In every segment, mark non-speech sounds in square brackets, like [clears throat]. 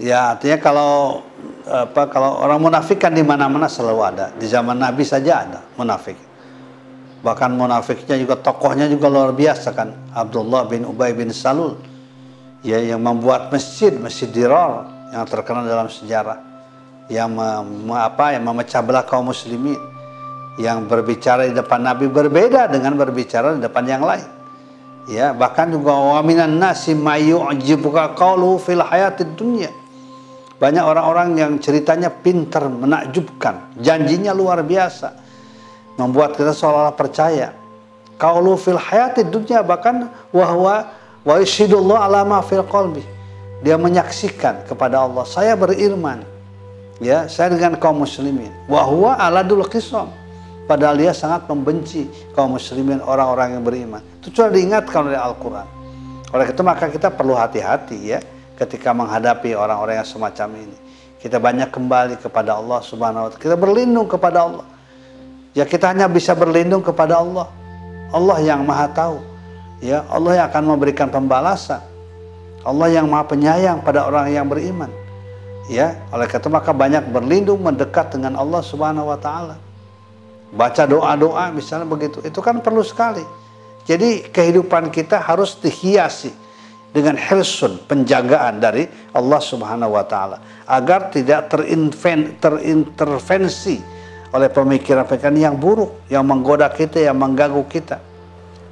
Ya artinya kalau apa kalau orang munafik kan di mana-mana selalu ada. Di zaman Nabi saja ada munafik. Bahkan munafiknya juga tokohnya juga luar biasa kan. Abdullah bin Ubay bin Salul ya yang membuat masjid masjid Dirar yang terkenal dalam sejarah yang me, apa yang memecah belah kaum muslimin yang berbicara di depan Nabi berbeda dengan berbicara di depan yang lain. Ya, bahkan juga wa minan nasi mayyu'jibuka qawluhu fil hayatid dunya banyak orang-orang yang ceritanya pintar, menakjubkan, janjinya luar biasa, membuat kita seolah-olah percaya. Kaulu fil hayati dunia bahkan wahwa wa isyidullah alama fil qalbi. Dia menyaksikan kepada Allah, saya beriman. Ya, saya dengan kaum muslimin. Wahwa aladul qisam. Padahal dia sangat membenci kaum muslimin orang-orang yang beriman. Itu sudah diingatkan oleh Al-Quran. Oleh itu maka kita perlu hati-hati ya ketika menghadapi orang-orang yang semacam ini. Kita banyak kembali kepada Allah Subhanahu wa taala. Kita berlindung kepada Allah. Ya kita hanya bisa berlindung kepada Allah. Allah yang Maha tahu. Ya, Allah yang akan memberikan pembalasan. Allah yang Maha penyayang pada orang yang beriman. Ya, oleh karena itu maka banyak berlindung mendekat dengan Allah Subhanahu wa taala. Baca doa-doa misalnya begitu. Itu kan perlu sekali. Jadi kehidupan kita harus dihiasi dengan hirsun penjagaan dari Allah Subhanahu wa taala. Agar tidak terintervensi oleh pemikiran-pemikiran yang buruk yang menggoda kita yang mengganggu kita.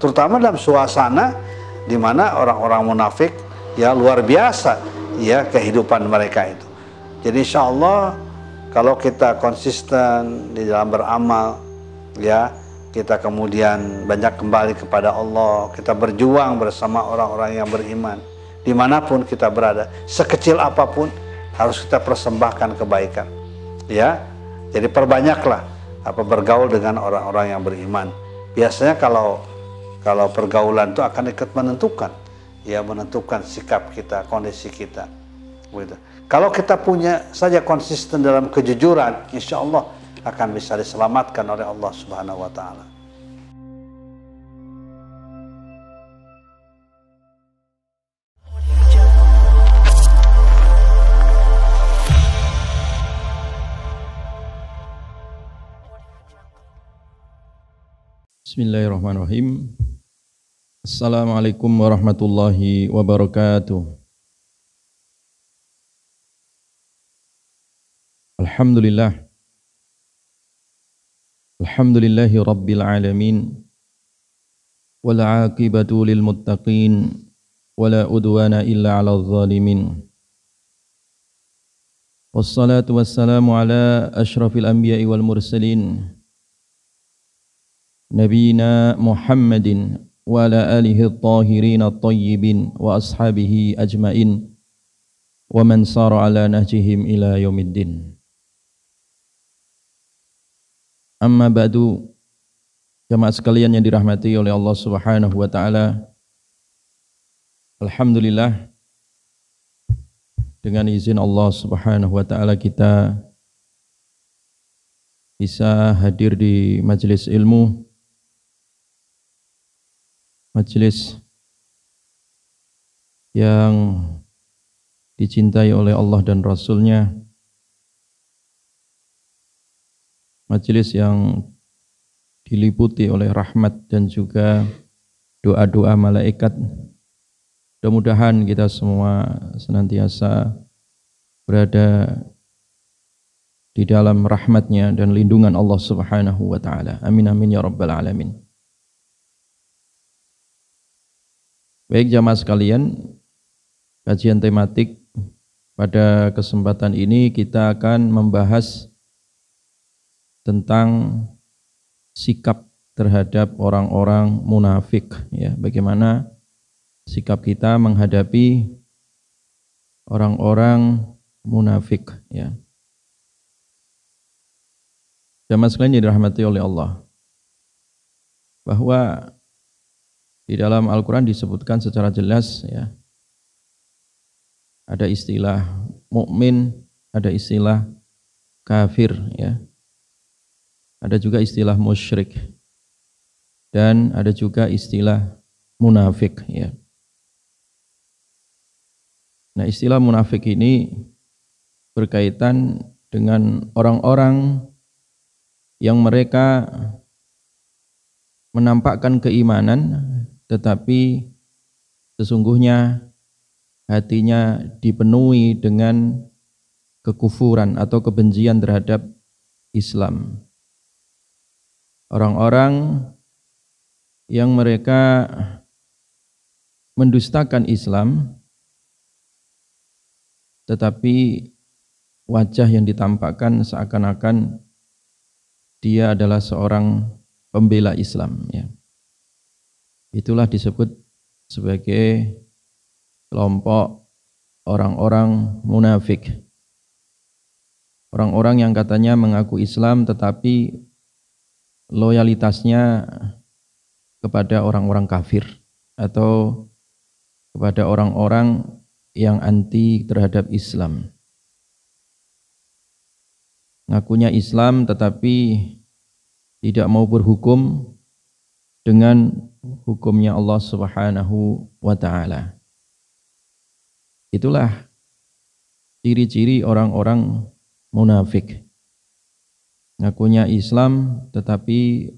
Terutama dalam suasana di mana orang-orang munafik ya luar biasa ya kehidupan mereka itu. Jadi insya Allah kalau kita konsisten di dalam beramal ya kita kemudian banyak kembali kepada Allah, kita berjuang bersama orang-orang yang beriman, di mana pun kita berada, sekecil apa pun harus kita persembahkan kebaikan, ya. Jadi perbanyaklah apa bergaul dengan orang-orang yang beriman. Biasanya kalau kalau pergaulan itu akan ikut menentukan, ya menentukan sikap kita, kondisi kita. Begitu. Kalau kita punya saja konsisten dalam kejujuran, insya Allah akan bisa diselamatkan oleh Allah Subhanahu wa taala. Bismillahirrahmanirrahim. Assalamualaikum warahmatullahi wabarakatuh. Alhamdulillah الحمد لله رب العالمين والعاقبة للمتقين ولا أدوان إلا على الظالمين. والصلاة والسلام على أشرف الأنبياء والمرسلين نبينا محمد وعلى آله الطاهرين الطيبين وأصحابه أجمعين ومن صار على نهجهم إلى يوم الدين. Amma ba'du jamaah sekalian yang dirahmati oleh Allah Subhanahu wa taala. Alhamdulillah dengan izin Allah Subhanahu wa taala kita bisa hadir di majelis ilmu majelis yang dicintai oleh Allah dan Rasulnya majelis yang diliputi oleh rahmat dan juga doa-doa malaikat. Mudah-mudahan kita semua senantiasa berada di dalam rahmatnya dan lindungan Allah subhanahu wa ta'ala. Amin amin ya rabbal alamin. Baik jamaah sekalian, kajian tematik pada kesempatan ini kita akan membahas tentang sikap terhadap orang-orang munafik ya. Bagaimana sikap kita menghadapi orang-orang munafik ya. Jamaah sekalian yang dirahmati oleh Allah bahwa di dalam Al-Quran disebutkan secara jelas ya ada istilah mukmin, ada istilah kafir ya ada juga istilah musyrik dan ada juga istilah munafik ya. Nah, istilah munafik ini berkaitan dengan orang-orang yang mereka menampakkan keimanan tetapi sesungguhnya hatinya dipenuhi dengan kekufuran atau kebencian terhadap Islam. Orang-orang yang mereka mendustakan Islam tetapi wajah yang ditampakkan seakan-akan dia adalah seorang pembela Islam ya. Itulah disebut sebagai kelompok orang-orang munafik. Orang-orang yang katanya mengaku Islam tetapi loyalitasnya kepada orang-orang kafir atau kepada orang-orang yang anti terhadap Islam. Ngakunya Islam tetapi tidak mau berhukum dengan hukumnya Allah Subhanahu wa taala. Itulah ciri-ciri orang-orang munafik. Ngakunya Islam tetapi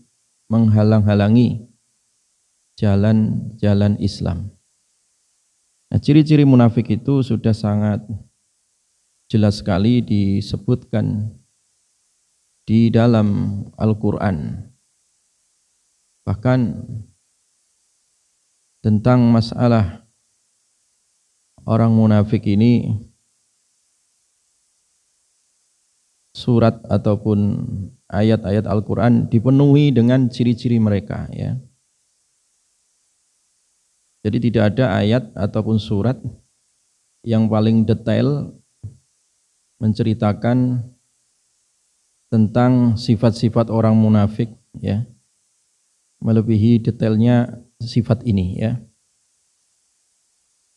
menghalang-halangi jalan-jalan Islam. Nah, ciri-ciri munafik itu sudah sangat jelas sekali disebutkan di dalam Al-Quran. Bahkan tentang masalah orang munafik ini surat ataupun ayat-ayat Al-Quran dipenuhi dengan ciri-ciri mereka ya. Jadi tidak ada ayat ataupun surat yang paling detail menceritakan tentang sifat-sifat orang munafik ya. Melebihi detailnya sifat ini ya.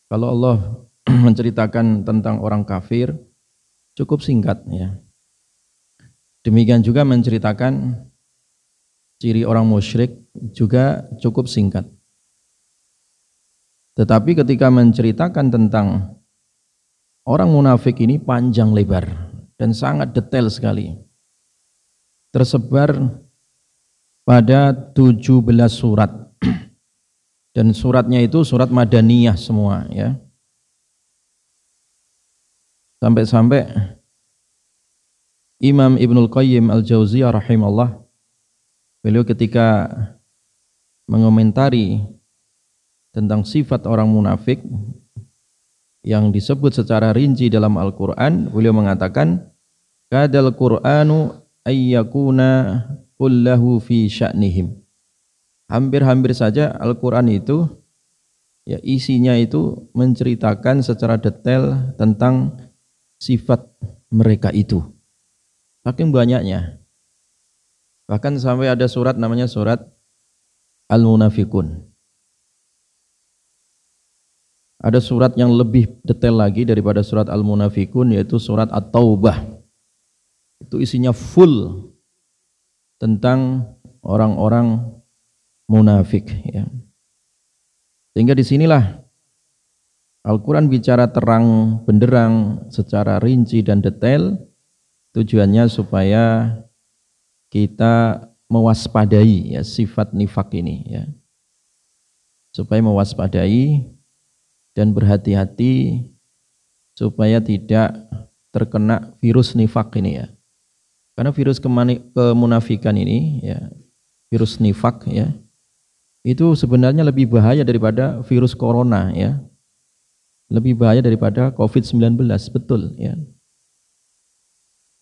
Kalau Allah [clears throat] menceritakan tentang orang kafir cukup singkat ya. Demikian juga menceritakan ciri orang musyrik juga cukup singkat. Tetapi ketika menceritakan tentang orang munafik ini panjang lebar dan sangat detail sekali. Tersebar pada 17 surat. [clears throat] Dan suratnya itu surat Madaniyah semua ya. Sampai-sampai Imam Ibnul Qayyim Al-Jauziyah rahimahullah beliau ketika mengomentari tentang sifat orang munafik yang disebut secara rinci dalam Al-Quran beliau mengatakan kadal Qur'anu ayyakuna kullahu fi sya'nihim. Hampir-hampir saja Al-Quran itu ya isinya itu menceritakan secara detail tentang sifat mereka itu saking banyaknya bahkan sampai ada surat namanya surat Al-Munafikun ada surat yang lebih detail lagi daripada surat Al-Munafikun yaitu surat At-Taubah. Itu isinya full tentang orang-orang munafik ya. Sehingga di sinilah Al-Quran bicara terang benderang secara rinci dan detail tujuannya supaya kita mewaspadai ya sifat nifak ini ya supaya mewaspadai dan berhati-hati supaya tidak terkena virus nifak ini ya. Karena virus kemunafikan ini ya, virus nifak ya, itu sebenarnya lebih bahaya daripada virus corona ya. Lebih bahaya daripada COVID-19, betul ya.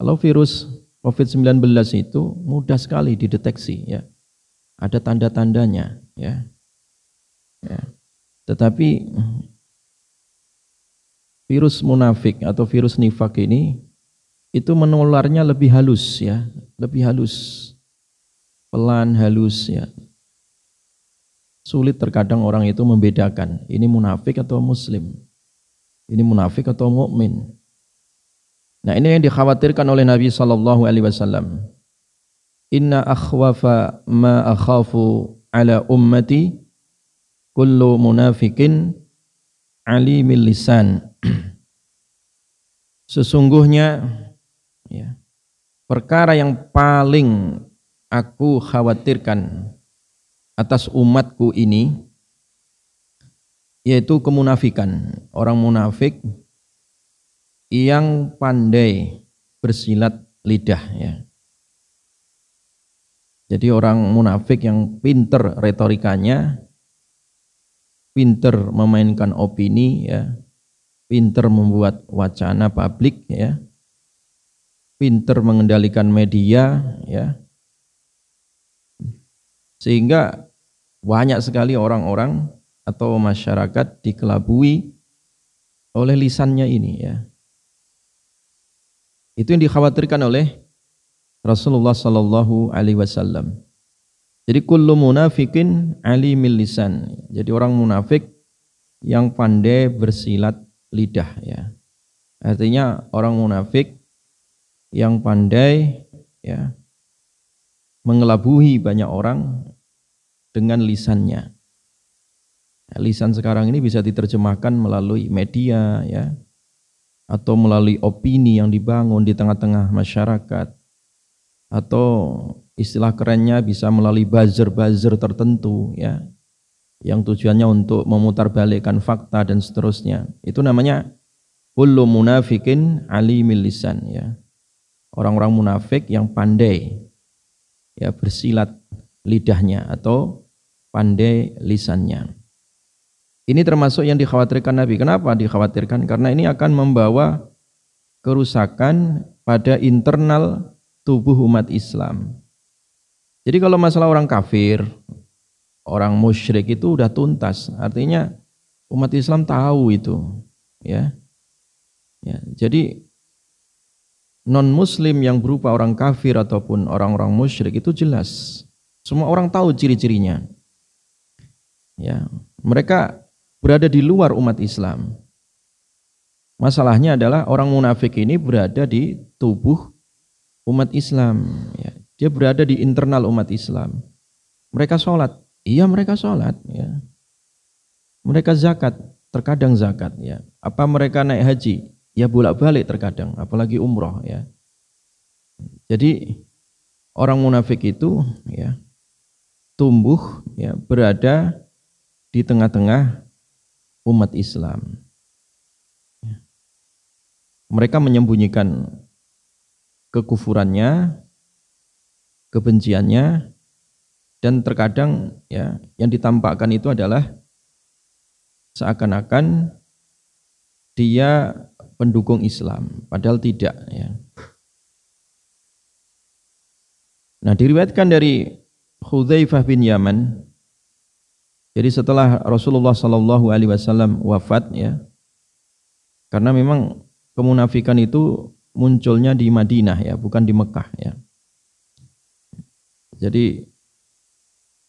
Kalau virus COVID-19 itu mudah sekali dideteksi ya. Ada tanda-tandanya ya. ya. Tetapi virus munafik atau virus nifak ini itu menularnya lebih halus ya, lebih halus. Pelan halus ya. Sulit terkadang orang itu membedakan ini munafik atau muslim. Ini munafik atau mukmin. Nah, ini yang dikhawatirkan oleh Nabi sallallahu alaihi wasallam. Inna akhwafa ma akhafu ala ummati kullu munafikin alimil lisan [clears throat] sesungguhnya ya, perkara yang paling aku khawatirkan atas umatku ini yaitu kemunafikan orang munafik yang pandai bersilat lidah ya. Jadi orang munafik yang pinter retorikanya, pinter memainkan opini ya, pinter membuat wacana publik ya, pinter mengendalikan media ya. Sehingga banyak sekali orang-orang atau masyarakat dikelabui oleh lisannya ini ya. Itu yang dikhawatirkan oleh Rasulullah sallallahu alaihi wasallam. Jadi kullu munafikin alimil lisan. Jadi orang munafik yang pandai bersilat lidah ya. Artinya orang munafik yang pandai ya mengelabuhi banyak orang dengan lisannya. Lisan sekarang ini bisa diterjemahkan melalui media ya atau melalui opini yang dibangun di tengah-tengah masyarakat atau istilah kerennya bisa melalui buzzer-buzzer tertentu ya yang tujuannya untuk memutarbalikkan fakta dan seterusnya. Itu namanya kullu munafikin alimil lisan ya. Orang-orang munafik yang pandai ya bersilat lidahnya atau pandai lisannya. Ini termasuk yang dikhawatirkan Nabi. Kenapa dikhawatirkan? Karena ini akan membawa kerusakan pada internal tubuh umat Islam. Jadi kalau masalah orang kafir, orang musyrik itu udah tuntas. Artinya umat Islam tahu itu, ya. Ya, jadi non muslim yang berupa orang kafir ataupun orang-orang musyrik itu jelas. Semua orang tahu ciri-cirinya. Ya, mereka berada di luar umat Islam. Masalahnya adalah orang munafik ini berada di tubuh umat Islam. Ya. Dia berada di internal umat Islam. Mereka sholat, iya mereka sholat. Ya. Mereka zakat, terkadang zakat. Ya. Apa mereka naik haji? Ya bolak-balik terkadang, apalagi umroh. Ya. Jadi orang munafik itu ya tumbuh ya berada di tengah-tengah umat Islam. Ya. Mereka menyembunyikan kekufurannya, kebenciannya, dan terkadang ya yang ditampakkan itu adalah seakan-akan dia pendukung Islam, padahal tidak ya. Nah, diriwayatkan dari Hudzaifah bin Yaman jadi setelah Rasulullah Shallallahu alaihi wasallam wafat ya. Karena memang kemunafikan itu munculnya di Madinah ya, bukan di Mekah ya. Jadi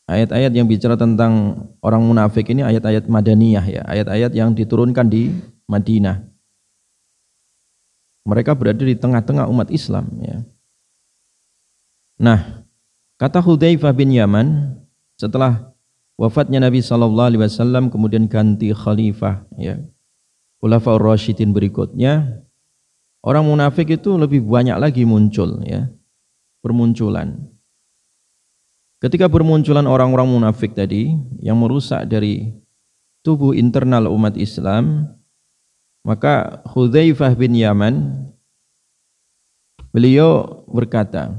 ayat-ayat yang bicara tentang orang munafik ini ayat-ayat Madaniyah ya, ayat-ayat yang diturunkan di Madinah. Mereka berada di tengah-tengah umat Islam ya. Nah, kata Hudzaifah bin Yaman setelah wafatnya Nabi Shallallahu Alaihi Wasallam kemudian ganti khalifah ya, Khulafaur Rasyidin berikutnya Orang munafik itu lebih banyak lagi muncul ya. Bermunculan. Ketika bermunculan orang-orang munafik tadi yang merusak dari tubuh internal umat Islam, maka Hudzaifah bin Yaman beliau berkata,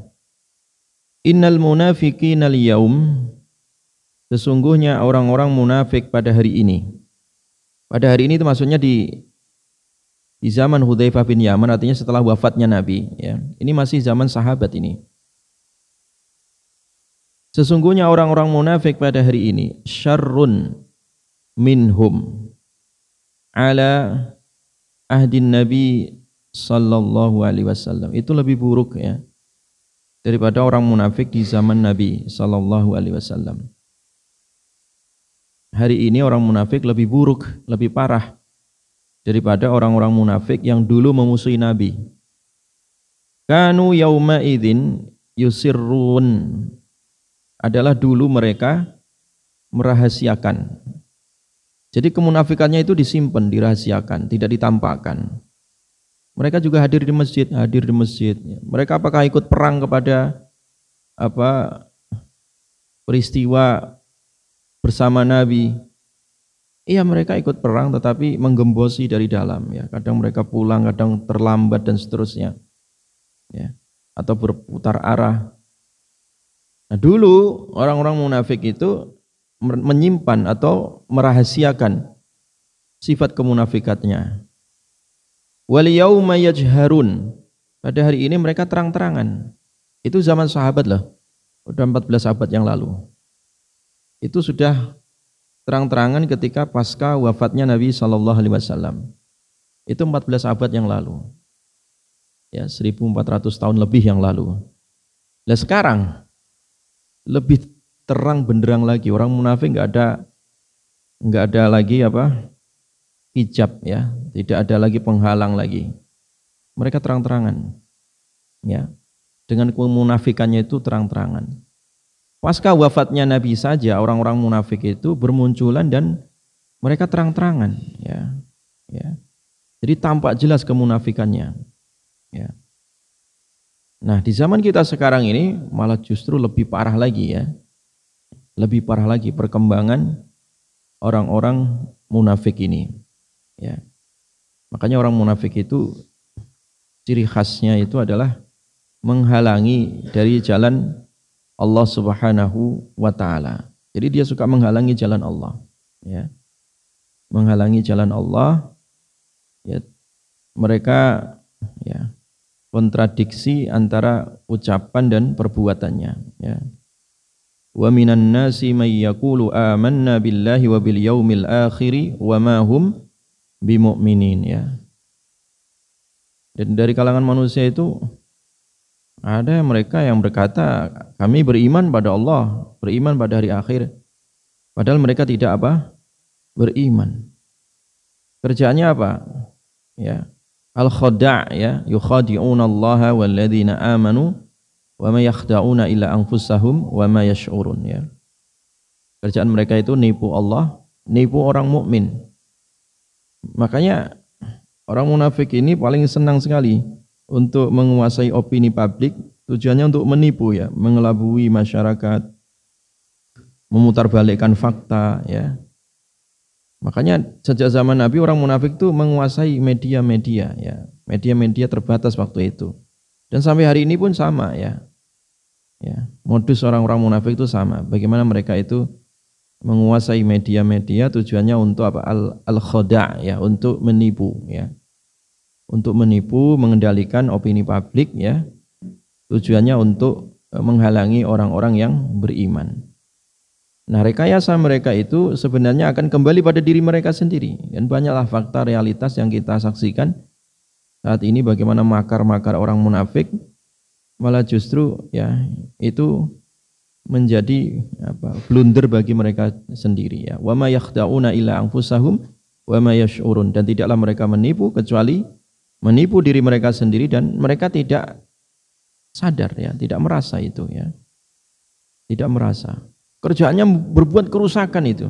Innal munafiqina al-yaum sesungguhnya orang-orang munafik pada hari ini. Pada hari ini itu maksudnya di di zaman Hudzaifah bin Yaman artinya setelah wafatnya Nabi ya. Ini masih zaman sahabat ini. Sesungguhnya orang-orang munafik pada hari ini syarrun minhum ala ahdin Nabi sallallahu alaihi wasallam. Itu lebih buruk ya daripada orang munafik di zaman Nabi sallallahu alaihi wasallam. Hari ini orang munafik lebih buruk, lebih parah daripada orang-orang munafik yang dulu memusuhi Nabi. Kanu yauma idzin yusirrun adalah dulu mereka merahasiakan. Jadi kemunafikannya itu disimpan, dirahasiakan, tidak ditampakkan. Mereka juga hadir di masjid, hadir di masjid. Mereka apakah ikut perang kepada apa peristiwa bersama Nabi? Iya mereka ikut perang tetapi menggembosi dari dalam ya. Kadang mereka pulang, kadang terlambat dan seterusnya. Ya. Atau berputar arah. Nah, dulu orang-orang munafik itu menyimpan atau merahasiakan sifat kemunafikatnya. Wal yauma yajharun. Pada hari ini mereka terang-terangan. Itu zaman sahabat loh. Udah 14 abad yang lalu. Itu sudah terang-terangan ketika pasca wafatnya Nabi Shallallahu Alaihi Wasallam. Itu 14 abad yang lalu. Ya, 1400 tahun lebih yang lalu. Nah sekarang lebih terang benderang lagi. Orang munafik nggak ada nggak ada lagi apa hijab ya, tidak ada lagi penghalang lagi. Mereka terang-terangan. Ya. Dengan kemunafikannya itu terang-terangan. Pasca wafatnya Nabi saja orang-orang munafik itu bermunculan dan mereka terang-terangan ya. Ya. Jadi tampak jelas kemunafikannya. Ya. Nah, di zaman kita sekarang ini malah justru lebih parah lagi ya lebih parah lagi perkembangan orang-orang munafik ini. Ya. Makanya orang munafik itu ciri khasnya itu adalah menghalangi dari jalan Allah Subhanahu wa taala. Jadi dia suka menghalangi jalan Allah, ya. Menghalangi jalan Allah ya mereka ya kontradiksi antara ucapan dan perbuatannya, ya wa minan nasi may yaqulu amanna billahi wa bil yaumil akhir wa ma hum bimumin ya dan dari kalangan manusia itu ada mereka yang berkata kami beriman pada Allah beriman pada hari akhir. Padahal mereka tidak apa? Beriman. Kerjaannya apa? Ya. Al khada' ya. Yukhadi'una Allah wal ladzina amanu wa ma yakhda'una illa anfusahum wa ma yash'urun ya. Kerjaan mereka itu nipu Allah, nipu orang mukmin. Makanya orang munafik ini paling senang sekali untuk menguasai opini publik, tujuannya untuk menipu ya, mengelabui masyarakat, memutarbalikkan fakta ya. Makanya sejak zaman Nabi orang munafik itu menguasai media-media ya. Media-media terbatas waktu itu. Dan sampai hari ini pun sama ya. Ya, modus orang-orang munafik itu sama. Bagaimana mereka itu menguasai media-media tujuannya untuk apa? Al, al khoda ya, untuk menipu ya. Untuk menipu, mengendalikan opini publik ya. Tujuannya untuk e, menghalangi orang-orang yang beriman. Nah, rekayasa mereka itu sebenarnya akan kembali pada diri mereka sendiri. Dan banyaklah fakta realitas yang kita saksikan saat ini bagaimana makar-makar orang munafik malah justru ya itu menjadi apa blunder bagi mereka sendiri ya wa ma yakhda'una illa anfusahum wa ma yash'urun dan tidaklah mereka menipu kecuali menipu diri mereka sendiri dan mereka tidak sadar ya tidak merasa itu ya. Tidak merasa. Kerjaannya berbuat kerusakan itu.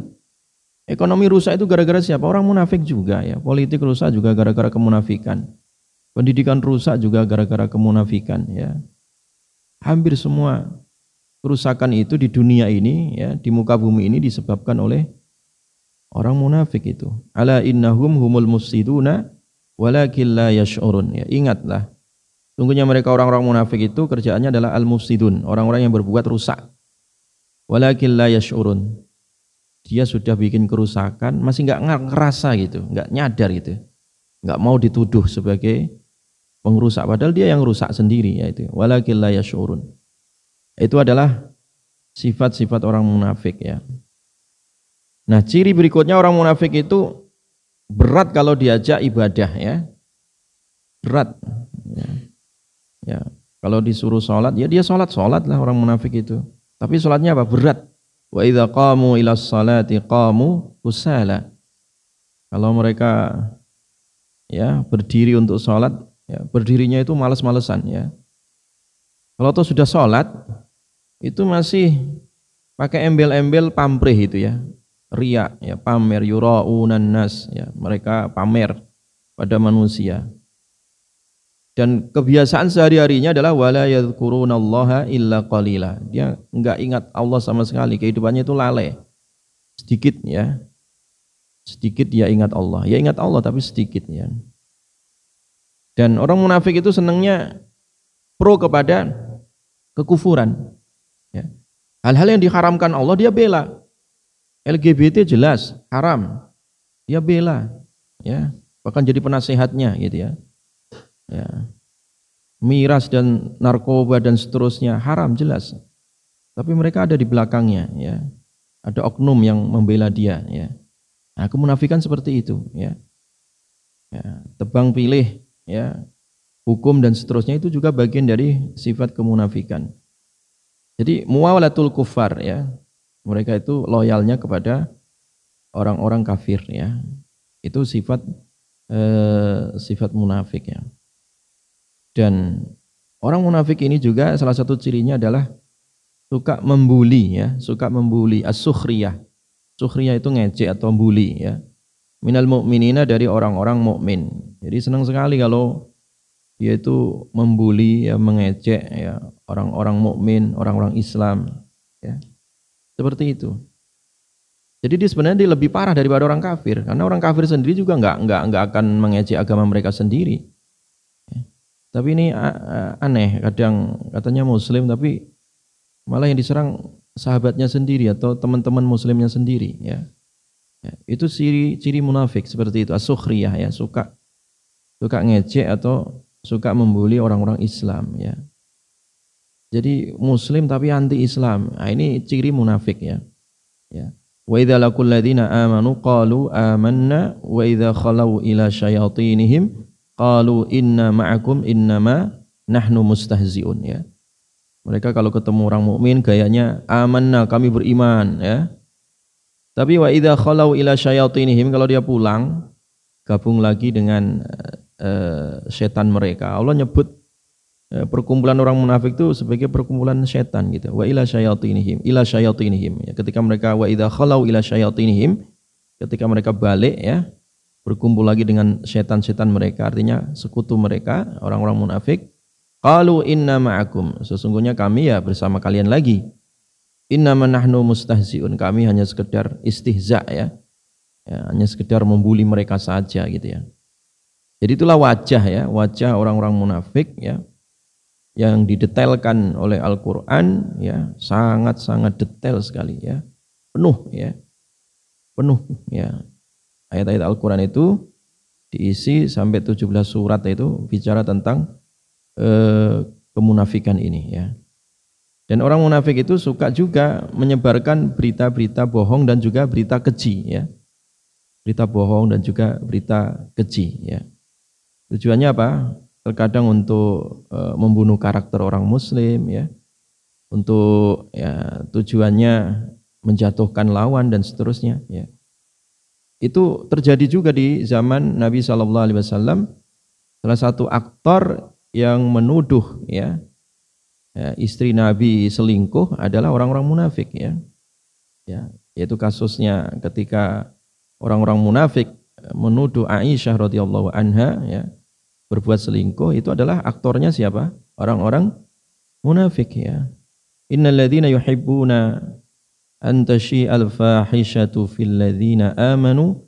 Ekonomi rusak itu gara-gara siapa? Orang munafik juga ya. Politik rusak juga gara-gara kemunafikan. Pendidikan rusak juga gara-gara kemunafikan ya. Hampir semua kerusakan itu di dunia ini ya, di muka bumi ini disebabkan oleh orang munafik itu. Ala innahum humul mufsiduna walakin la yash'urun ya. Ingatlah Sungguhnya mereka orang-orang munafik itu kerjaannya adalah al-mufsidun, orang-orang yang berbuat rusak. Walakin la yash'urun. Dia sudah bikin kerusakan, masih nggak ngerasa gitu, nggak nyadar gitu. nggak mau dituduh sebagai pengrusak padahal dia yang rusak sendiri yaitu walakil la yashurun. Itu adalah sifat-sifat orang munafik ya. Nah, ciri berikutnya orang munafik itu berat kalau diajak ibadah ya. Berat. Ya. ya. Kalau disuruh sholat, ya dia sholat, sholat lah orang munafik itu. Tapi sholatnya apa? Berat. Wa idha qamu ila salati qamu usala. Kalau mereka ya berdiri untuk sholat, Ya, berdirinya itu males-malesan ya. Kalau tuh sudah sholat, itu masih pakai embel-embel pamrih itu ya. Ria, ya, pamer, yura'unan nas, ya. Mereka pamer pada manusia. dan kebiasaan sehari-harinya adalah wala yadhkurunallaha illa qalila. Dia enggak ingat Allah sama sekali, kehidupannya itu lalai. Sedikit ya. Sedikit dia ingat Allah. Ya ingat Allah tapi sedikit ya. Dan orang munafik itu senangnya pro kepada kekufuran. Ya. Hal-hal yang diharamkan Allah dia bela. LGBT jelas haram. Dia bela. Ya, bahkan jadi penasehatnya gitu ya ya, miras dan narkoba dan seterusnya haram jelas. Tapi mereka ada di belakangnya, ya. Ada oknum yang membela dia, ya. Nah, kemunafikan seperti itu, ya. ya. Tebang pilih, ya. Hukum dan seterusnya itu juga bagian dari sifat kemunafikan. Jadi muawalatul kufar, ya. Mereka itu loyalnya kepada orang-orang kafir, ya. Itu sifat eh, sifat munafik, ya. Dan orang munafik ini juga salah satu cirinya adalah suka membuli ya, suka membuli as-sukhriyah. Sukhriyah itu ngecek atau membuli ya. Minal mu'minina dari orang-orang mukmin. Jadi senang sekali kalau dia itu membuli ya, mengecek ya orang-orang mukmin, orang-orang Islam ya. Seperti itu. Jadi dia sebenarnya dia lebih parah daripada orang kafir karena orang kafir sendiri juga nggak nggak nggak akan mengecek agama mereka sendiri. Tapi ini aneh, kadang katanya muslim tapi malah yang diserang sahabatnya sendiri atau teman-teman muslimnya sendiri ya. ya. Itu ciri ciri munafik seperti itu, asukhriyah ya, suka suka ngecek atau suka membuli orang-orang Islam ya. Jadi muslim tapi anti Islam. Nah, ini ciri munafik ya. Ya. Wa idza laqul ladzina amanu qalu amanna wa idza khalau ila syayatinihim qalu inna ma'akum innama nahnu mustahziun ya. Mereka kalau ketemu orang mukmin gayanya amanna kami beriman ya. Tapi wa idza khalau ila syayatinihim kalau dia pulang gabung lagi dengan uh, setan mereka. Allah nyebut perkumpulan orang munafik itu sebagai perkumpulan setan gitu. Wa ila syayatinihim, ila syayatinihim ya. Ketika mereka wa idza khalau ila syayatinihim ketika mereka balik ya berkumpul lagi dengan setan-setan mereka artinya sekutu mereka orang-orang munafik qalu inna ma'akum sesungguhnya kami ya bersama kalian lagi inna nahnu mustahziun kami hanya sekedar istihza ya. ya hanya sekedar membuli mereka saja gitu ya jadi itulah wajah ya wajah orang-orang munafik ya yang didetailkan oleh Al-Qur'an ya sangat-sangat detail sekali ya penuh ya penuh ya ayat-ayat Al-Quran itu diisi sampai 17 surat itu bicara tentang eh, kemunafikan ini ya. Dan orang munafik itu suka juga menyebarkan berita-berita bohong dan juga berita keji ya. Berita bohong dan juga berita keji ya. Tujuannya apa? Terkadang untuk e, membunuh karakter orang muslim ya. Untuk ya tujuannya menjatuhkan lawan dan seterusnya ya. Itu terjadi juga di zaman Nabi Shallallahu Alaihi Wasallam. Salah satu aktor yang menuduh ya, ya istri Nabi selingkuh adalah orang-orang munafik ya. Ya, yaitu kasusnya ketika orang-orang munafik menuduh Aisyah radhiyallahu anha ya berbuat selingkuh itu adalah aktornya siapa? Orang-orang munafik ya. Innalladzina yuhibbuna antashi al-fahishatu fil ladzina amanu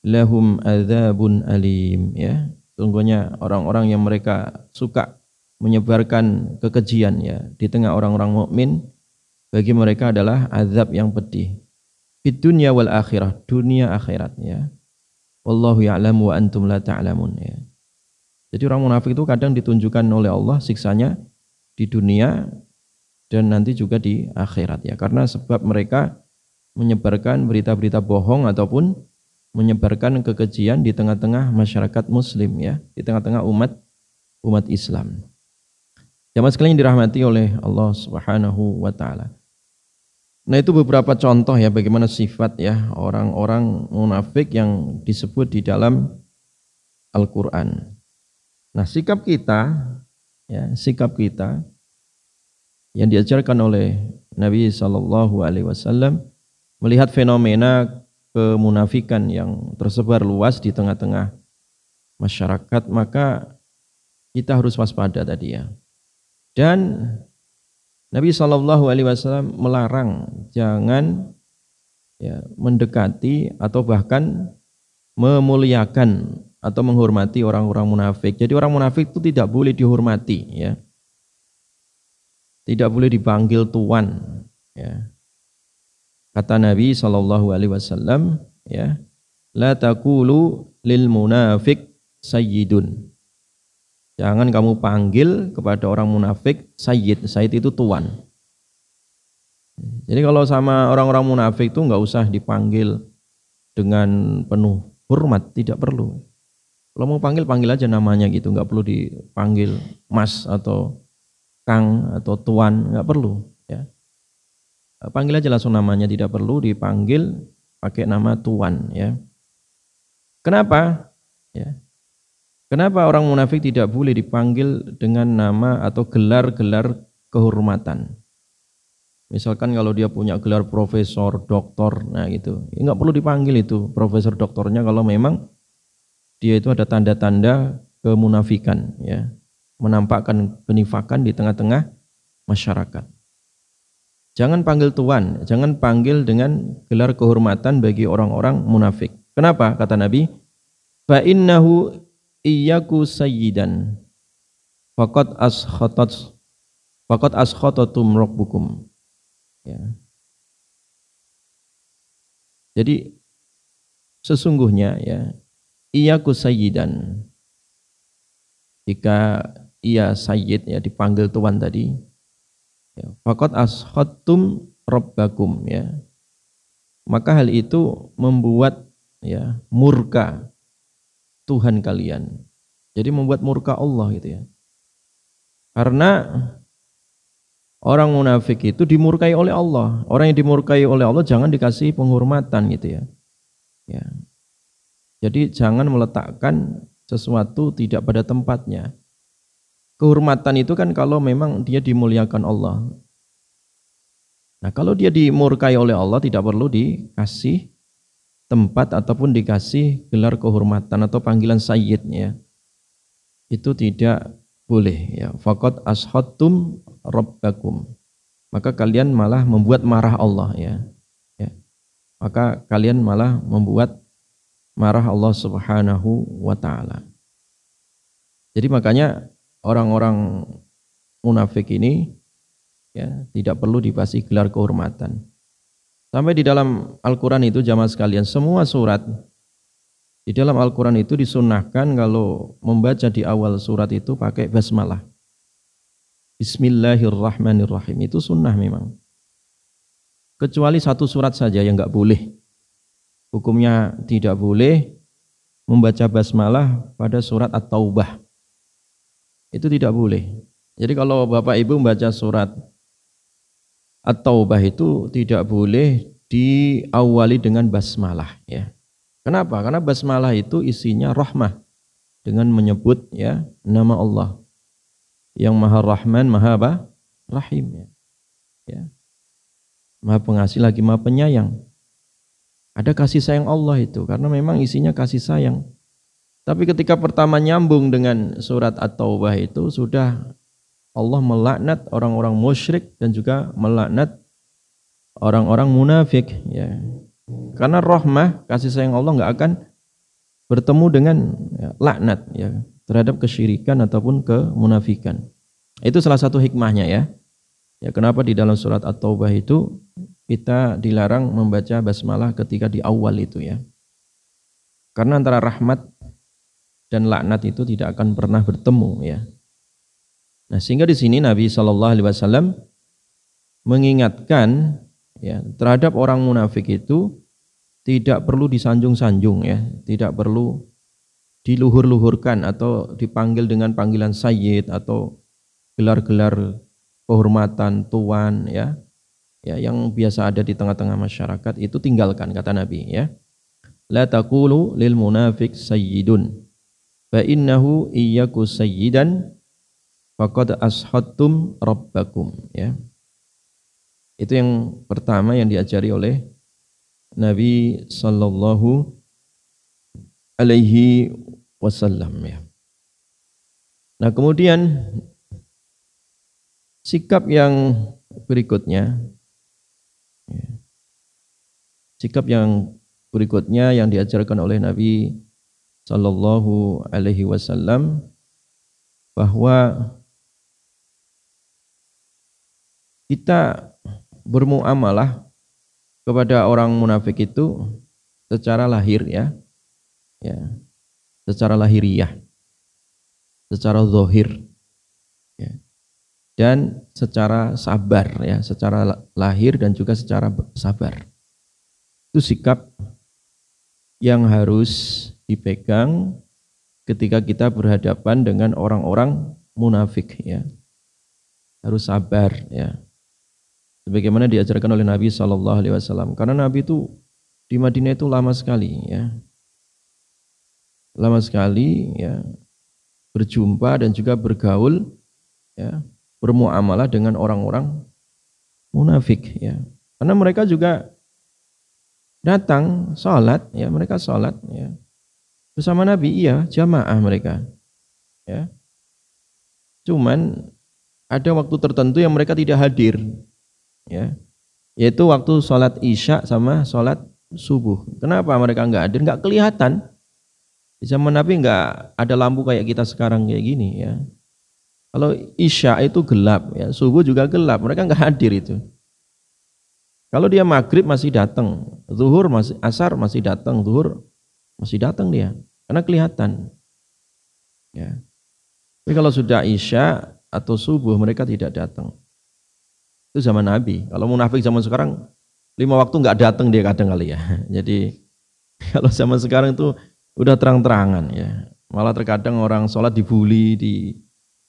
lahum adzabun alim ya sungguhnya orang-orang yang mereka suka menyebarkan kekejian ya di tengah orang-orang mukmin bagi mereka adalah azab yang pedih di dunia wal akhirah dunia akhirat ya wallahu ya'lamu wa antum la ta'lamun ya jadi orang munafik itu kadang ditunjukkan oleh Allah siksanya di dunia dan nanti juga di akhirat ya karena sebab mereka menyebarkan berita-berita bohong ataupun menyebarkan kekejian di tengah-tengah masyarakat muslim ya di tengah-tengah umat umat Islam Jamaah sekalian dirahmati oleh Allah Subhanahu wa taala. Nah, itu beberapa contoh ya bagaimana sifat ya orang-orang munafik yang disebut di dalam Al-Qur'an. Nah, sikap kita ya, sikap kita yang diajarkan oleh Nabi Shallallahu Alaihi Wasallam melihat fenomena kemunafikan yang tersebar luas di tengah-tengah masyarakat maka kita harus waspada tadi ya. Dan Nabi Shallallahu Alaihi Wasallam melarang jangan ya, mendekati atau bahkan memuliakan atau menghormati orang-orang munafik. Jadi orang munafik itu tidak boleh dihormati ya. Tidak boleh dipanggil tuan ya. Kata Nabi Shallallahu alaihi wasallam ya, la taqulu lil munafik sayyidun. Jangan kamu panggil kepada orang munafik sayyid. Sayyid itu tuan. Jadi kalau sama orang-orang munafik itu nggak usah dipanggil dengan penuh hormat, tidak perlu. Kalau mau panggil panggil aja namanya gitu, nggak perlu dipanggil mas atau kang atau tuan, nggak perlu. Ya. Panggil aja langsung namanya, tidak perlu dipanggil pakai nama tuan. Ya. Kenapa? Ya. Kenapa orang munafik tidak boleh dipanggil dengan nama atau gelar-gelar kehormatan? Misalkan kalau dia punya gelar profesor, doktor, nah gitu, ya nggak perlu dipanggil itu profesor doktornya kalau memang dia itu ada tanda-tanda kemunafikan, ya, menampakkan penifakan di tengah-tengah masyarakat. Jangan panggil tuan, jangan panggil dengan gelar kehormatan bagi orang-orang munafik. Kenapa? Kata Nabi, fa innahu iyyaku sayyidan faqad askhatat faqad askhatatum rabbukum ya jadi sesungguhnya ya iyyaku sayyidan jika ia sayyid ya dipanggil tuan tadi ya faqad askhatum rabbakum ya maka hal itu membuat ya murka Tuhan kalian. Jadi membuat murka Allah gitu ya. Karena orang munafik itu dimurkai oleh Allah. Orang yang dimurkai oleh Allah jangan dikasih penghormatan gitu ya. Ya. Jadi jangan meletakkan sesuatu tidak pada tempatnya. Kehormatan itu kan kalau memang dia dimuliakan Allah. Nah, kalau dia dimurkai oleh Allah tidak perlu dikasih tempat ataupun dikasih gelar kehormatan atau panggilan sayyid ya. Itu tidak boleh ya. Faqad ashatum rabbakum. Maka kalian malah membuat marah Allah ya. ya. Maka kalian malah membuat marah Allah Subhanahu wa taala. Jadi makanya orang-orang munafik ini ya tidak perlu dikasih gelar kehormatan. Sampai di dalam Al-Quran itu jamaah sekalian, semua surat di dalam Al-Quran itu disunahkan kalau membaca di awal surat itu pakai basmalah. Bismillahirrahmanirrahim. Itu sunnah memang. Kecuali satu surat saja yang nggak boleh. Hukumnya tidak boleh membaca basmalah pada surat At-Taubah. Itu tidak boleh. Jadi kalau Bapak Ibu membaca surat At-Taubah itu tidak boleh diawali dengan basmalah ya. Kenapa? Karena basmalah itu isinya rahmah dengan menyebut ya nama Allah yang Maha Rahman, Maha apa? Rahim ya. ya. Maha pengasih lagi Maha penyayang. Ada kasih sayang Allah itu karena memang isinya kasih sayang. Tapi ketika pertama nyambung dengan surat At-Taubah itu sudah Allah melaknat orang-orang musyrik dan juga melaknat orang-orang munafik ya. Karena rahmah kasih sayang Allah nggak akan bertemu dengan ya, laknat ya terhadap kesyirikan ataupun kemunafikan. Itu salah satu hikmahnya ya. Ya kenapa di dalam surat At-Taubah itu kita dilarang membaca basmalah ketika di awal itu ya. Karena antara rahmat dan laknat itu tidak akan pernah bertemu ya. Nah, sehingga di sini Nabi Shallallahu Alaihi Wasallam mengingatkan ya terhadap orang munafik itu tidak perlu disanjung-sanjung ya, tidak perlu diluhur-luhurkan atau dipanggil dengan panggilan sayyid atau gelar-gelar kehormatan tuan ya. Ya, yang biasa ada di tengah-tengah masyarakat itu tinggalkan kata Nabi ya. La taqulu lil munafik sayyidun fa innahu iyyaku sayyidan faqad ashatum rabbakum ya. Itu yang pertama yang diajari oleh Nabi sallallahu alaihi wasallam ya. Nah, kemudian sikap yang berikutnya ya, sikap yang berikutnya yang diajarkan oleh Nabi Sallallahu Alaihi Wasallam bahwa kita bermuamalah kepada orang munafik itu secara lahir ya, ya. Secara lahiriah, secara zohir, ya, dan secara sabar ya, secara lahir dan juga secara sabar. Itu sikap yang harus dipegang ketika kita berhadapan dengan orang-orang munafik ya. Harus sabar ya sebagaimana diajarkan oleh Nabi Shallallahu Alaihi Wasallam. Karena Nabi itu di Madinah itu lama sekali, ya, lama sekali, ya, berjumpa dan juga bergaul, ya, bermuamalah dengan orang-orang munafik, ya. Karena mereka juga datang sholat, ya, mereka sholat, ya, bersama Nabi, iya, jamaah mereka, ya. Cuman ada waktu tertentu yang mereka tidak hadir, ya yaitu waktu sholat isya sama sholat subuh. Kenapa mereka nggak hadir? Nggak kelihatan. Di zaman Nabi nggak ada lampu kayak kita sekarang kayak gini ya. Kalau isya itu gelap ya, subuh juga gelap. Mereka nggak hadir itu. Kalau dia maghrib masih datang, zuhur masih asar masih datang, zuhur masih datang dia, karena kelihatan. Ya. Tapi kalau sudah isya atau subuh mereka tidak datang. Itu zaman Nabi. Kalau munafik zaman sekarang lima waktu nggak datang dia kadang kali ya. [laughs] Jadi kalau zaman sekarang itu udah terang-terangan ya. Malah terkadang orang sholat dibully, di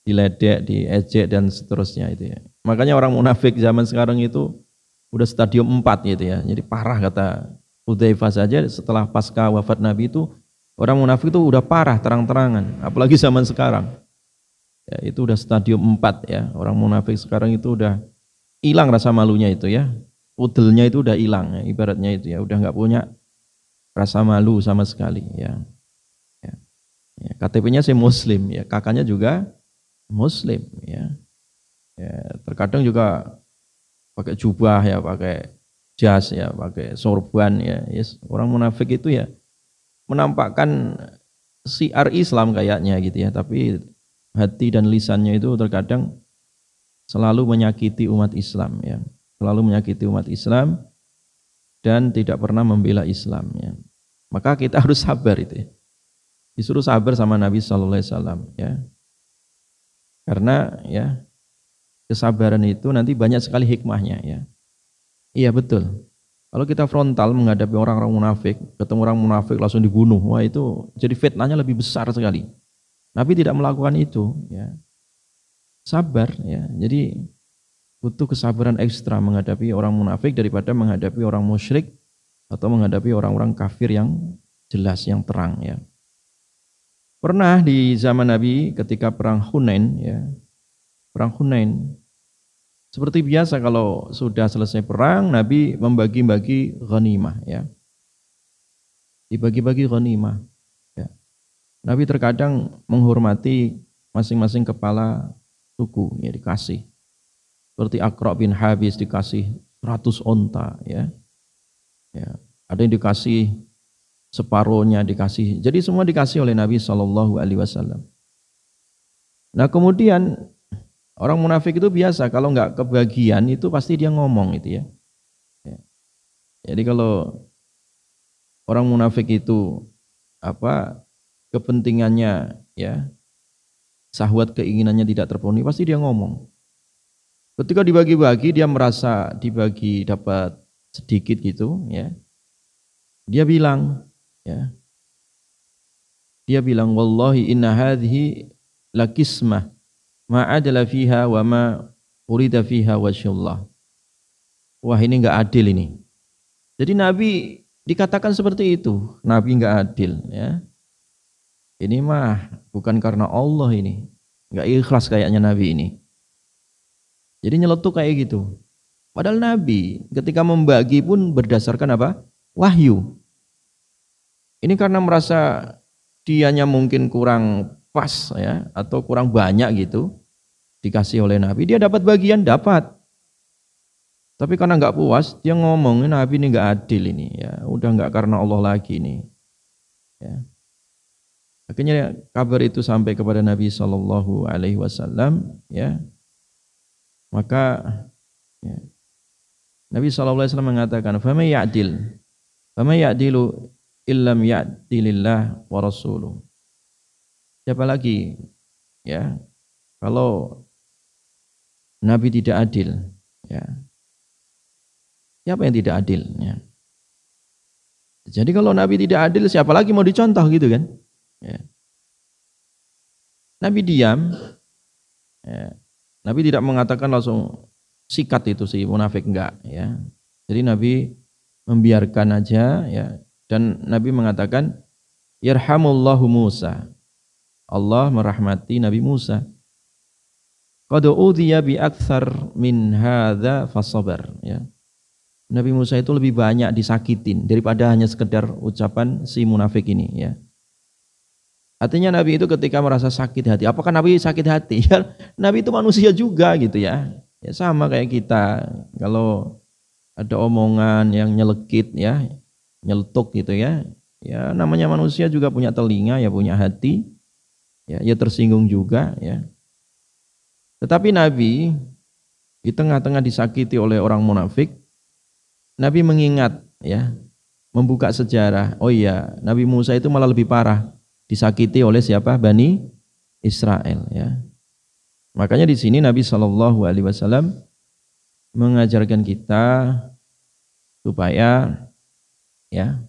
diledek, diejek dan seterusnya itu ya. Makanya orang munafik zaman sekarang itu udah stadium 4 gitu ya. Jadi parah kata Udzaifah saja setelah pasca wafat Nabi itu orang munafik itu udah parah terang-terangan, apalagi zaman sekarang. Ya, itu udah stadium 4 ya. Orang munafik sekarang itu udah hilang rasa malunya itu ya udelnya itu udah hilang ya, ibaratnya itu ya udah nggak punya rasa malu sama sekali ya, ya. ya KTP-nya sih muslim ya kakaknya juga muslim ya, ya terkadang juga pakai jubah ya pakai jas ya pakai sorban ya. Yes. orang munafik itu ya menampakkan siar Islam kayaknya gitu ya. Tapi hati dan lisannya itu terkadang selalu menyakiti umat Islam ya. Selalu menyakiti umat Islam dan tidak pernah membela Islam ya. Maka kita [laughs] harus sabar itu ya. disuruh sabar sama Nabi Shallallahu Alaihi Wasallam ya karena ya kesabaran itu nanti banyak sekali hikmahnya ya iya betul kalau kita frontal menghadapi orang-orang munafik ketemu orang munafik langsung dibunuh wah itu jadi fitnahnya lebih besar sekali Nabi tidak melakukan itu ya sabar ya. Jadi butuh kesabaran ekstra menghadapi orang munafik daripada menghadapi orang musyrik atau menghadapi orang-orang kafir yang jelas yang terang ya. Pernah di zaman Nabi ketika perang Hunain ya. Perang Hunain seperti biasa kalau sudah selesai perang Nabi membagi-bagi ghanimah ya. Dibagi-bagi ghanimah ya. Nabi terkadang menghormati masing-masing kepala suku ya dikasih. Seperti Akra bin Habis dikasih 100 onta ya. ya. Ada yang dikasih separuhnya dikasih. Jadi semua dikasih oleh Nabi Shallallahu Alaihi Wasallam. Nah kemudian orang munafik itu biasa kalau nggak kebagian itu pasti dia ngomong itu ya. ya. Jadi kalau orang munafik itu apa kepentingannya ya sahwat keinginannya tidak terpenuhi, pasti dia ngomong. Ketika dibagi-bagi, dia merasa dibagi dapat sedikit gitu, ya. Dia bilang, ya. Dia bilang, Wallahi inna hadhi lakismah ma'adala fiha wa ma urida fiha wasyullah. Wah ini enggak adil ini. Jadi Nabi dikatakan seperti itu. Nabi enggak adil. Ya. Ini mah bukan karena Allah ini. Enggak ikhlas kayaknya Nabi ini. Jadi nyeletuk kayak gitu. Padahal Nabi ketika membagi pun berdasarkan apa? Wahyu. Ini karena merasa dianya mungkin kurang pas ya atau kurang banyak gitu dikasih oleh Nabi, dia dapat bagian dapat. Tapi karena nggak puas, dia ngomong Nabi ini nggak adil ini ya, udah nggak karena Allah lagi ini. Ya. Akhirnya kabar itu sampai kepada Nabi Shallallahu Alaihi Wasallam, ya. Maka ya, Nabi Shallallahu Alaihi Wasallam mengatakan, "Fama ya'dil, fama ya'dilu illam ya'dilillah wa rasuluh." Siapa lagi? Ya, kalau Nabi tidak adil, ya. Siapa yang tidak adil? Ya. Jadi kalau Nabi tidak adil, siapa lagi mau dicontoh gitu kan? Ya. Nabi diam, ya. Nabi tidak mengatakan langsung sikat itu si munafik enggak, ya. Jadi Nabi membiarkan aja, ya. Dan Nabi mengatakan, Yarhamullahu Musa. Allah merahmati Nabi Musa. Qad udhiya bi akthar min hadza fasabar ya. Nabi Musa itu lebih banyak disakitin daripada hanya sekedar ucapan si munafik ini ya. Artinya Nabi itu ketika merasa sakit hati, apakah Nabi sakit hati? [laughs] Ya, Nabi itu manusia juga gitu ya. Ya sama kayak kita. Kalau ada omongan yang nyelekit ya, nyeletuk gitu ya. Ya namanya manusia juga punya telinga, ya punya hati. Ya, ya tersinggung juga ya. Tetapi Nabi di tengah-tengah disakiti oleh orang munafik, Nabi mengingat ya, membuka sejarah. Oh iya, Nabi Musa itu malah lebih parah disakiti oleh siapa? Bani Israel ya. Makanya di sini Nabi Shallallahu Alaihi Wasallam mengajarkan kita supaya ya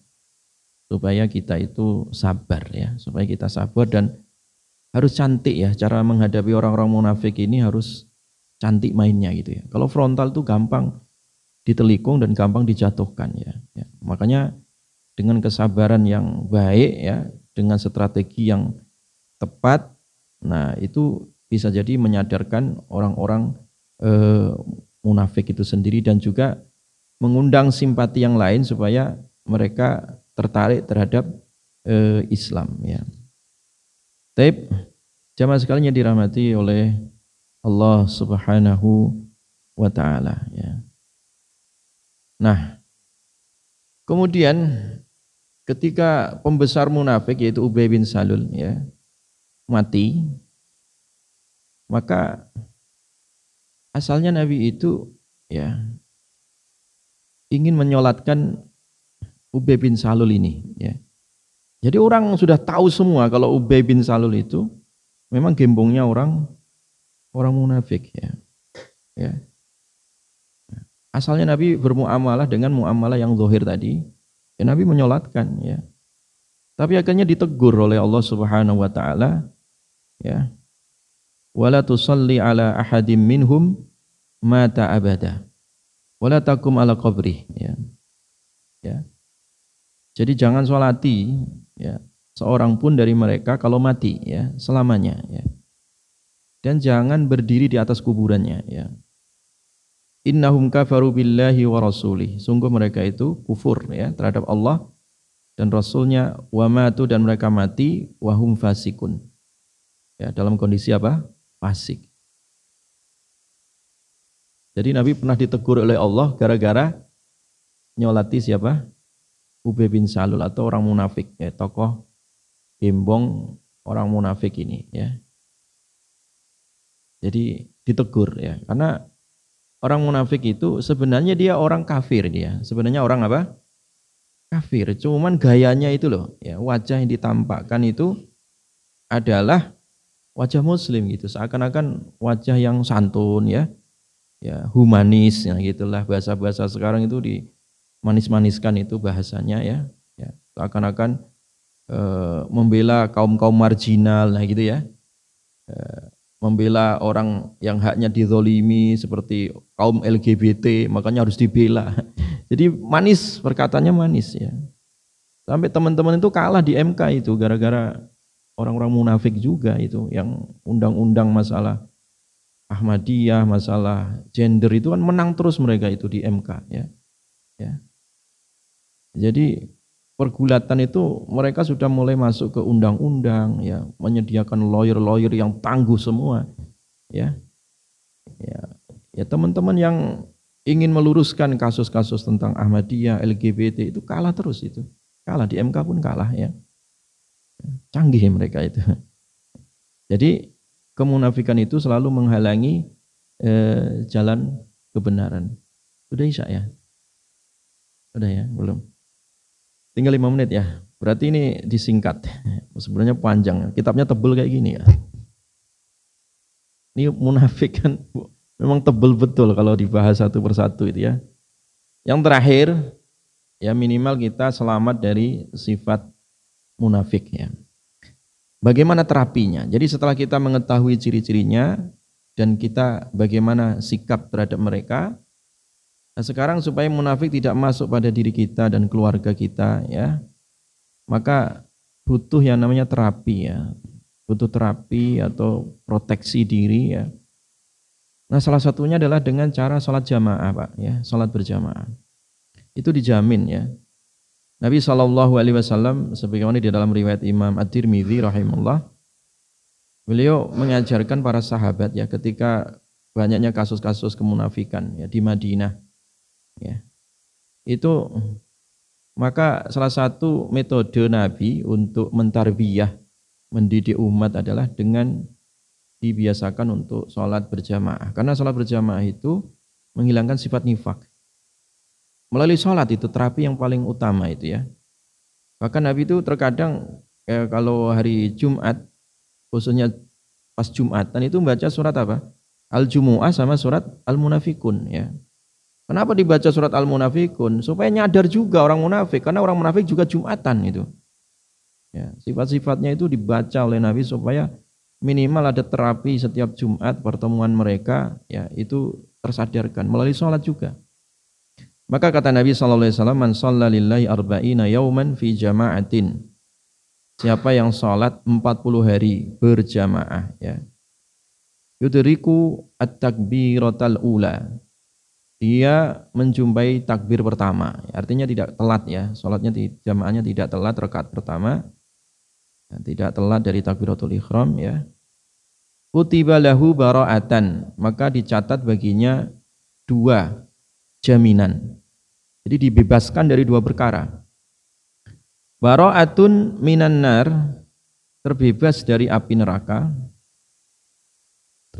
supaya kita itu sabar ya supaya kita sabar dan harus cantik ya cara menghadapi orang-orang munafik ini harus cantik mainnya gitu ya. Kalau frontal tuh gampang ditelikung dan gampang dijatuhkan ya. ya. Makanya dengan kesabaran yang baik ya, dengan strategi yang tepat, nah itu bisa jadi menyadarkan orang-orang eh, munafik itu sendiri dan juga mengundang simpati yang lain supaya mereka tertarik terhadap eh, Islam ya. Taib jamaah sekalian dirahmati oleh Allah Subhanahu wa taala ya. Nah, kemudian ketika pembesar munafik yaitu Ubay bin Salul ya mati maka asalnya Nabi itu ya ingin menyolatkan Ubay bin Salul ini ya jadi orang sudah tahu semua kalau Ubay bin Salul itu memang gembongnya orang orang munafik ya. ya. Asalnya Nabi bermuamalah dengan muamalah yang zohir tadi. Ya, Nabi menyolatkan ya. Tapi akhirnya ditegur oleh Allah Subhanahu wa taala ya. Wala tusalli ala ahadim minhum mata abada. Wala takum ala qabri ya. Ya. Jadi jangan sholati ya. Seorang pun dari mereka kalau mati ya selamanya ya. Dan jangan berdiri di atas kuburannya ya. Innahum kafaru billahi wa rasulih. Sungguh mereka itu kufur ya terhadap Allah dan rasulnya. Wa matu dan mereka mati wahum fasikun. Ya dalam kondisi apa? Fasik. Jadi Nabi pernah ditegur oleh Allah gara-gara nyolati siapa Ubay bin Salul atau orang munafik ya tokoh gembong orang munafik ini ya. Jadi ditegur ya karena orang munafik itu sebenarnya dia orang kafir dia. Sebenarnya orang apa? Kafir. Cuman gayanya itu loh ya wajah yang ditampakkan itu adalah wajah muslim gitu seakan-akan wajah yang santun ya ya humanis ya gitulah bahasa-bahasa sekarang itu di manis-maniskan itu bahasanya ya, ya seakan-akan e, membela kaum kaum marginal nah gitu ya. E, membela orang yang haknya dizolimi seperti kaum LGBT makanya harus dibela. [laughs] Jadi manis perkataannya manis ya. Sampai teman-teman itu kalah di MK itu gara-gara orang-orang munafik juga itu yang undang-undang masalah Ahmadiyah masalah gender itu kan menang terus mereka itu di MK ya. Ya jadi pergulatan itu mereka sudah mulai masuk ke undang-undang ya, menyediakan lawyer-lawyer yang tangguh semua ya. Ya, ya teman-teman yang ingin meluruskan kasus-kasus tentang Ahmadiyah, LGBT itu kalah terus itu. Kalah di MK pun kalah ya. Canggih mereka itu. Jadi kemunafikan itu selalu menghalangi eh, jalan kebenaran. Sudah Isya ya? Sudah ya? Belum? Tinggal lima menit ya. Berarti ini disingkat. Sebenarnya panjang. Kitabnya tebel kayak gini ya. Ini munafik kan memang tebel betul kalau dibahas satu persatu itu ya. Yang terakhir ya minimal kita selamat dari sifat munafik ya. Bagaimana terapinya? Jadi setelah kita mengetahui ciri-cirinya dan kita bagaimana sikap terhadap mereka, Nah, sekarang supaya munafik tidak masuk pada diri kita dan keluarga kita ya. Maka butuh yang namanya terapi ya. Butuh terapi atau proteksi diri ya. Nah, salah satunya adalah dengan cara sholat jamaah, Pak, ya, sholat berjamaah. Itu dijamin ya. Nabi Shallallahu Alaihi Wasallam sebagaimana di dalam riwayat Imam At-Tirmidzi rahimahullah, beliau mengajarkan para sahabat ya ketika banyaknya kasus-kasus kemunafikan ya di Madinah ya. Itu maka salah satu metode Nabi untuk mentarbiyah mendidik umat adalah dengan dibiasakan untuk sholat berjamaah. Karena sholat berjamaah itu menghilangkan sifat nifak. Melalui sholat itu terapi yang paling utama itu ya. Bahkan Nabi itu terkadang ya, kalau hari Jumat khususnya pas Jumatan itu membaca surat apa? Al-Jumu'ah sama surat Al-Munafikun ya Kenapa dibaca surat Al-Munafikun? Supaya nyadar juga orang munafik, karena orang munafik juga Jumatan itu. Ya, sifat-sifatnya itu dibaca oleh Nabi supaya minimal ada terapi setiap Jumat pertemuan mereka ya itu tersadarkan melalui sholat juga. Maka kata Nabi sallallahu alaihi wasallam man shalla lillahi arba'ina yauman fi jama'atin. Siapa yang sholat 40 hari berjamaah ya. Yudriku at-takbiratal ula dia menjumpai takbir pertama. Artinya tidak telat ya, sholatnya di jamaahnya tidak telat rekat pertama, ya, tidak telat dari takbiratul ikhram ya. Kutiba lahu bara'atan, maka dicatat baginya dua jaminan. Jadi dibebaskan dari dua perkara. Bara'atun minan nar, terbebas dari api neraka.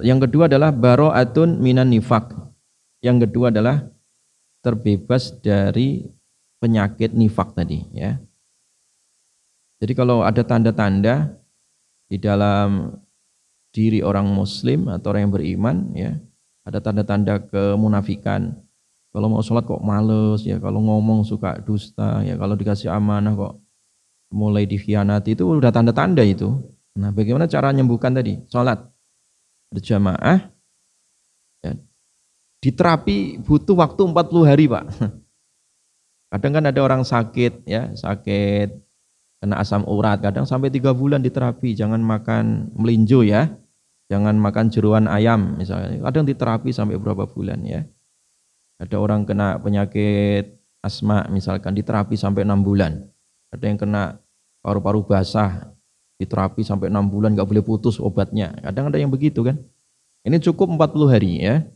Yang kedua adalah bara'atun minan nifak, yang kedua adalah terbebas dari penyakit nifak tadi ya. Jadi kalau ada tanda-tanda di dalam diri orang muslim atau orang yang beriman ya, ada tanda-tanda kemunafikan. Kalau mau sholat kok males ya, kalau ngomong suka dusta ya, kalau dikasih amanah kok mulai dikhianati itu udah tanda-tanda itu. Nah, bagaimana cara menyembuhkan tadi? Sholat berjamaah di terapi butuh waktu 40 hari Pak. Kadang kan ada orang sakit ya, sakit kena asam urat, kadang sampai tiga bulan di terapi, jangan makan melinjo ya, jangan makan jeruan ayam misalnya. Kadang di terapi sampai berapa bulan ya. Ada orang kena penyakit asma misalkan di terapi sampai enam bulan. Ada yang kena paru-paru basah di terapi sampai enam bulan nggak boleh putus obatnya. Kadang ada yang begitu kan. Ini cukup 40 hari ya.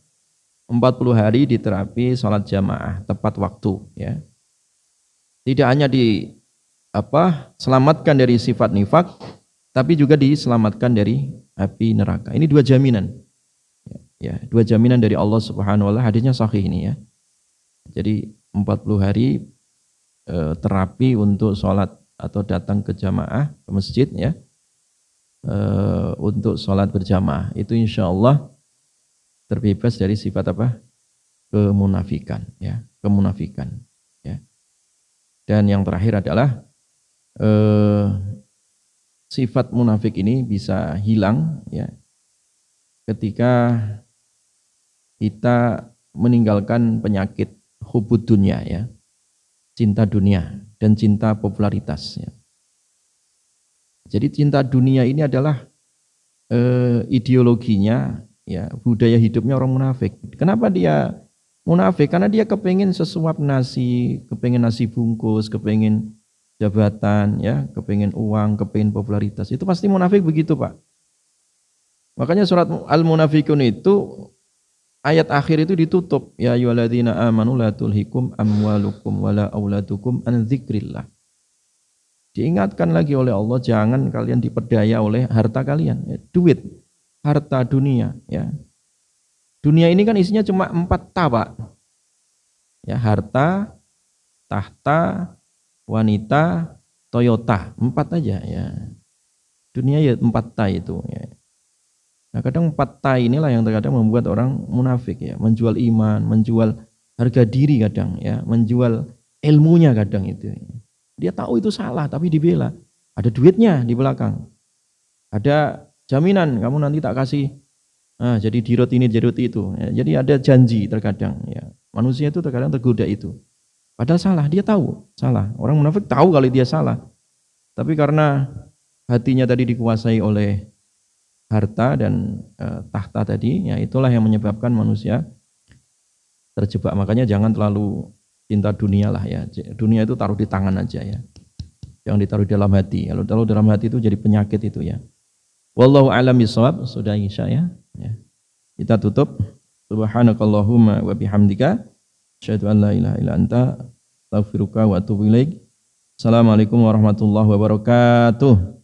40 hari diterapi sholat jamaah tepat waktu ya. Tidak hanya di apa selamatkan dari sifat nifak, tapi juga diselamatkan dari api neraka. Ini dua jaminan. Ya, ya dua jaminan dari Allah Subhanahu wa taala. Hadisnya sahih ini ya. Jadi 40 hari e, terapi untuk sholat atau datang ke jamaah ke masjid ya. E, untuk sholat berjamaah itu insya Allah terbebas dari sifat apa? kemunafikan ya, kemunafikan ya. Dan yang terakhir adalah eh, sifat munafik ini bisa hilang ya ketika kita meninggalkan penyakit hubud dunia ya cinta dunia dan cinta popularitas ya. Jadi cinta dunia ini adalah eh, ideologinya ya budaya hidupnya orang munafik. Kenapa dia munafik? Karena dia kepengen sesuap nasi, kepengen nasi bungkus, kepengen jabatan, ya, kepingin uang, kepingin popularitas. Itu pasti munafik begitu, Pak. Makanya surat Al-Munafikun itu ayat akhir itu ditutup ya ayyuhalladzina amanu la tulhikum amwalukum wala auladukum an dzikrillah. Diingatkan lagi oleh Allah jangan kalian diperdaya oleh harta kalian, ya, duit, harta dunia, ya. Dunia ini kan isinya cuma empat ta, Pak. Ya, harta, tahta, wanita, Toyota, empat aja ya. Dunia ya empat ta itu ya. Nah kadang empat ta inilah yang terkadang membuat orang munafik ya, menjual iman, menjual harga diri kadang ya, menjual ilmunya kadang itu. Dia tahu itu salah tapi dibela. Ada duitnya di belakang. Ada jaminan kamu nanti tak kasih Nah, jadi dirot ini, dirot itu. Ya, jadi ada janji terkadang. Ya. Manusia itu terkadang tergoda itu. Padahal salah, dia tahu salah. Orang munafik tahu kalau dia salah. Tapi karena hatinya tadi dikuasai oleh harta dan e, tahta tadi, ya itulah yang menyebabkan manusia terjebak. Makanya jangan terlalu cinta dunia lah ya. Dunia itu taruh di tangan aja ya. Jangan ditaruh di dalam hati. Kalau taruh dalam hati itu jadi penyakit itu ya. Wallahu a'lam bishawab. Sudah Isya ya. ya. Kita tutup. Subhanakallahumma wa bihamdika asyhadu an la ilaha illa anta astaghfiruka wa atubu ilaik. Assalamualaikum warahmatullahi wabarakatuh.